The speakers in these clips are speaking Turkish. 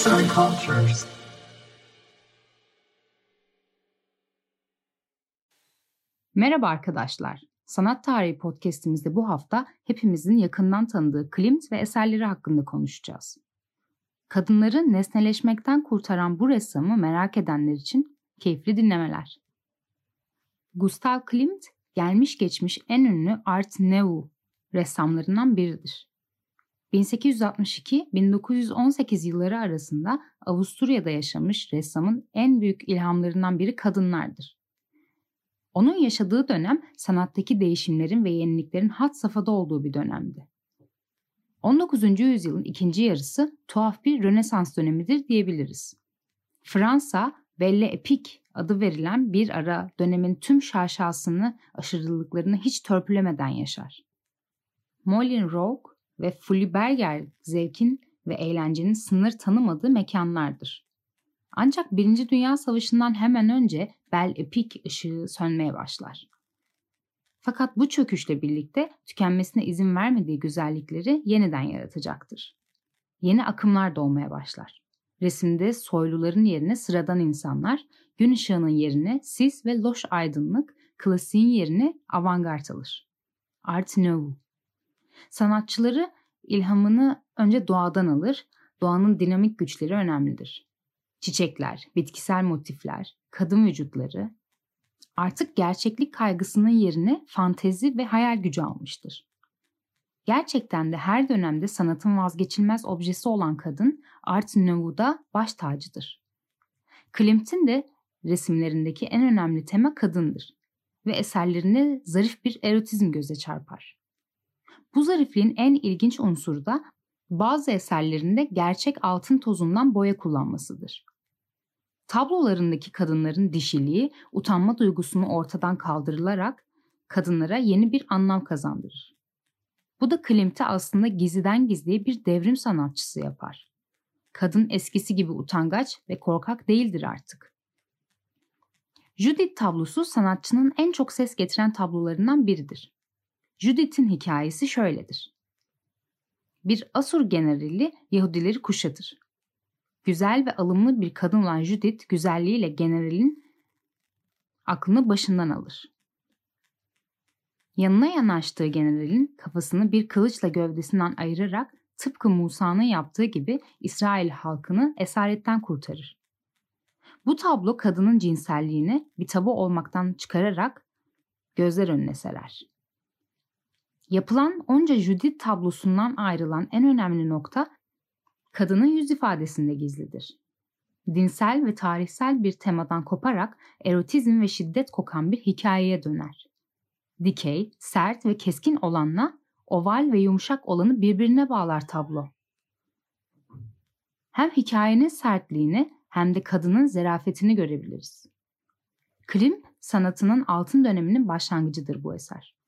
Arts and Cultures. Merhaba arkadaşlar. Sanat Tarihi podcast'imizde bu hafta hepimizin yakından tanıdığı Klimt ve eserleri hakkında konuşacağız. Kadınları nesneleşmekten kurtaran bu ressamı merak edenler için keyifli dinlemeler. Gustav Klimt, gelmiş geçmiş en ünlü Art Nouveau ressamlarından biridir. 1862-1918 yılları arasında Avusturya'da yaşamış ressamın en büyük ilhamlarından biri kadınlardır. Onun yaşadığı dönem sanattaki değişimlerin ve yeniliklerin hat safhada olduğu bir dönemdi. 19. yüzyılın ikinci yarısı tuhaf bir Rönesans dönemidir diyebiliriz. Fransa, Belle Epique adı verilen bir ara dönemin tüm şaşasını, aşırılıklarını hiç törpülemeden yaşar. Moulin Rouge ve Folies-Bergère zevkin ve eğlencenin sınır tanımadığı mekanlardır. Ancak Birinci Dünya Savaşı'ndan hemen önce Belle Epique ışığı sönmeye başlar. Fakat bu çöküşle birlikte tükenmesine izin vermediği güzellikleri yeniden yaratacaktır. Yeni akımlar doğmaya başlar. Resimde soyluların yerine sıradan insanlar, gün ışığının yerine sis ve loş aydınlık, klasiğin yerine avantgard alır. Art Nouveau. Sanatçıları ilhamını önce doğadan alır, doğanın dinamik güçleri önemlidir. Çiçekler, bitkisel motifler, kadın vücutları artık gerçeklik kaygısının yerine fantezi ve hayal gücü almıştır. Gerçekten de her dönemde sanatın vazgeçilmez objesi olan kadın Art Nouveau'da baş tacıdır. Klimt'in de resimlerindeki en önemli tema kadındır ve eserlerinde zarif bir erotizm göze çarpar. Bu zarifliğin en ilginç unsuru da bazı eserlerinde gerçek altın tozundan boya kullanmasıdır. Tablolarındaki kadınların dişiliği utanma duygusunu ortadan kaldırılarak kadınlara yeni bir anlam kazandırır. Bu da Klimt'i aslında gizliden gizliye bir devrim sanatçısı yapar. Kadın eskisi gibi utangaç ve korkak değildir artık. Judith tablosu sanatçının en çok ses getiren tablolarından biridir. Judith'in hikayesi şöyledir. Bir Asur generali Yahudileri kuşatır. Güzel ve alımlı bir kadın olan Judith güzelliğiyle generalin aklını başından alır. Yanına yanaştığı generalin kafasını bir kılıçla gövdesinden ayırarak tıpkı Musa'nın yaptığı gibi İsrail halkını esaretten kurtarır. Bu tablo kadının cinselliğini bir tabu olmaktan çıkararak gözler önüne serer. Yapılan onca Judith tablosundan ayrılan en önemli nokta kadının yüz ifadesinde gizlidir. Dinsel ve tarihsel bir temadan koparak erotizm ve şiddet kokan bir hikayeye döner. Dikey, sert ve keskin olanla oval ve yumuşak olanı birbirine bağlar tablo. Hem hikayenin sertliğini hem de kadının zerafetini görebiliriz. Klim sanatının altın döneminin başlangıcıdır bu eser.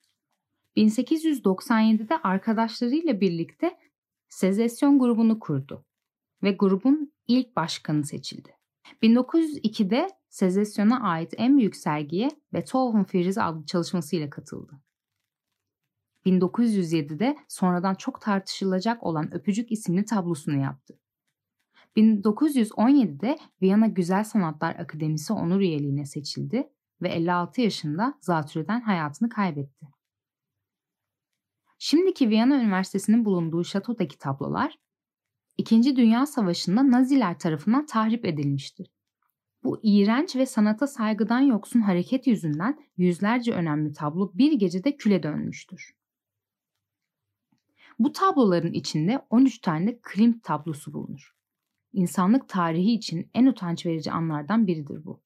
1897'de arkadaşlarıyla birlikte Sezesyon grubunu kurdu ve grubun ilk başkanı seçildi. 1902'de Sezesyon'a ait en büyük sergiye Beethoven Firuze adlı çalışmasıyla katıldı. 1907'de sonradan çok tartışılacak olan Öpücük isimli tablosunu yaptı. 1917'de Viyana Güzel Sanatlar Akademisi onur üyeliğine seçildi ve 56 yaşında zatürreden hayatını kaybetti. Şimdiki Viyana Üniversitesi'nin bulunduğu şatodaki tablolar İkinci Dünya Savaşı'nda Naziler tarafından tahrip edilmiştir. Bu iğrenç ve sanata saygıdan yoksun hareket yüzünden yüzlerce önemli tablo bir gecede küle dönmüştür. Bu tabloların içinde 13 tane Klimt tablosu bulunur. İnsanlık tarihi için en utanç verici anlardan biridir bu.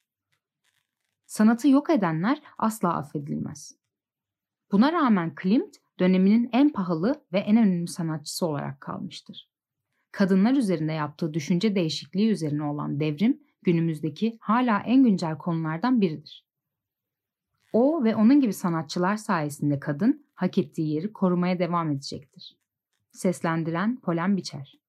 Sanatı yok edenler asla affedilmez. Buna rağmen Klimt döneminin en pahalı ve en önemli sanatçısı olarak kalmıştır. Kadınlar üzerinde yaptığı düşünce değişikliği üzerine olan devrim günümüzdeki hala en güncel konulardan biridir. O ve onun gibi sanatçılar sayesinde kadın hak ettiği yeri korumaya devam edecektir. Seslendiren Polen Biçer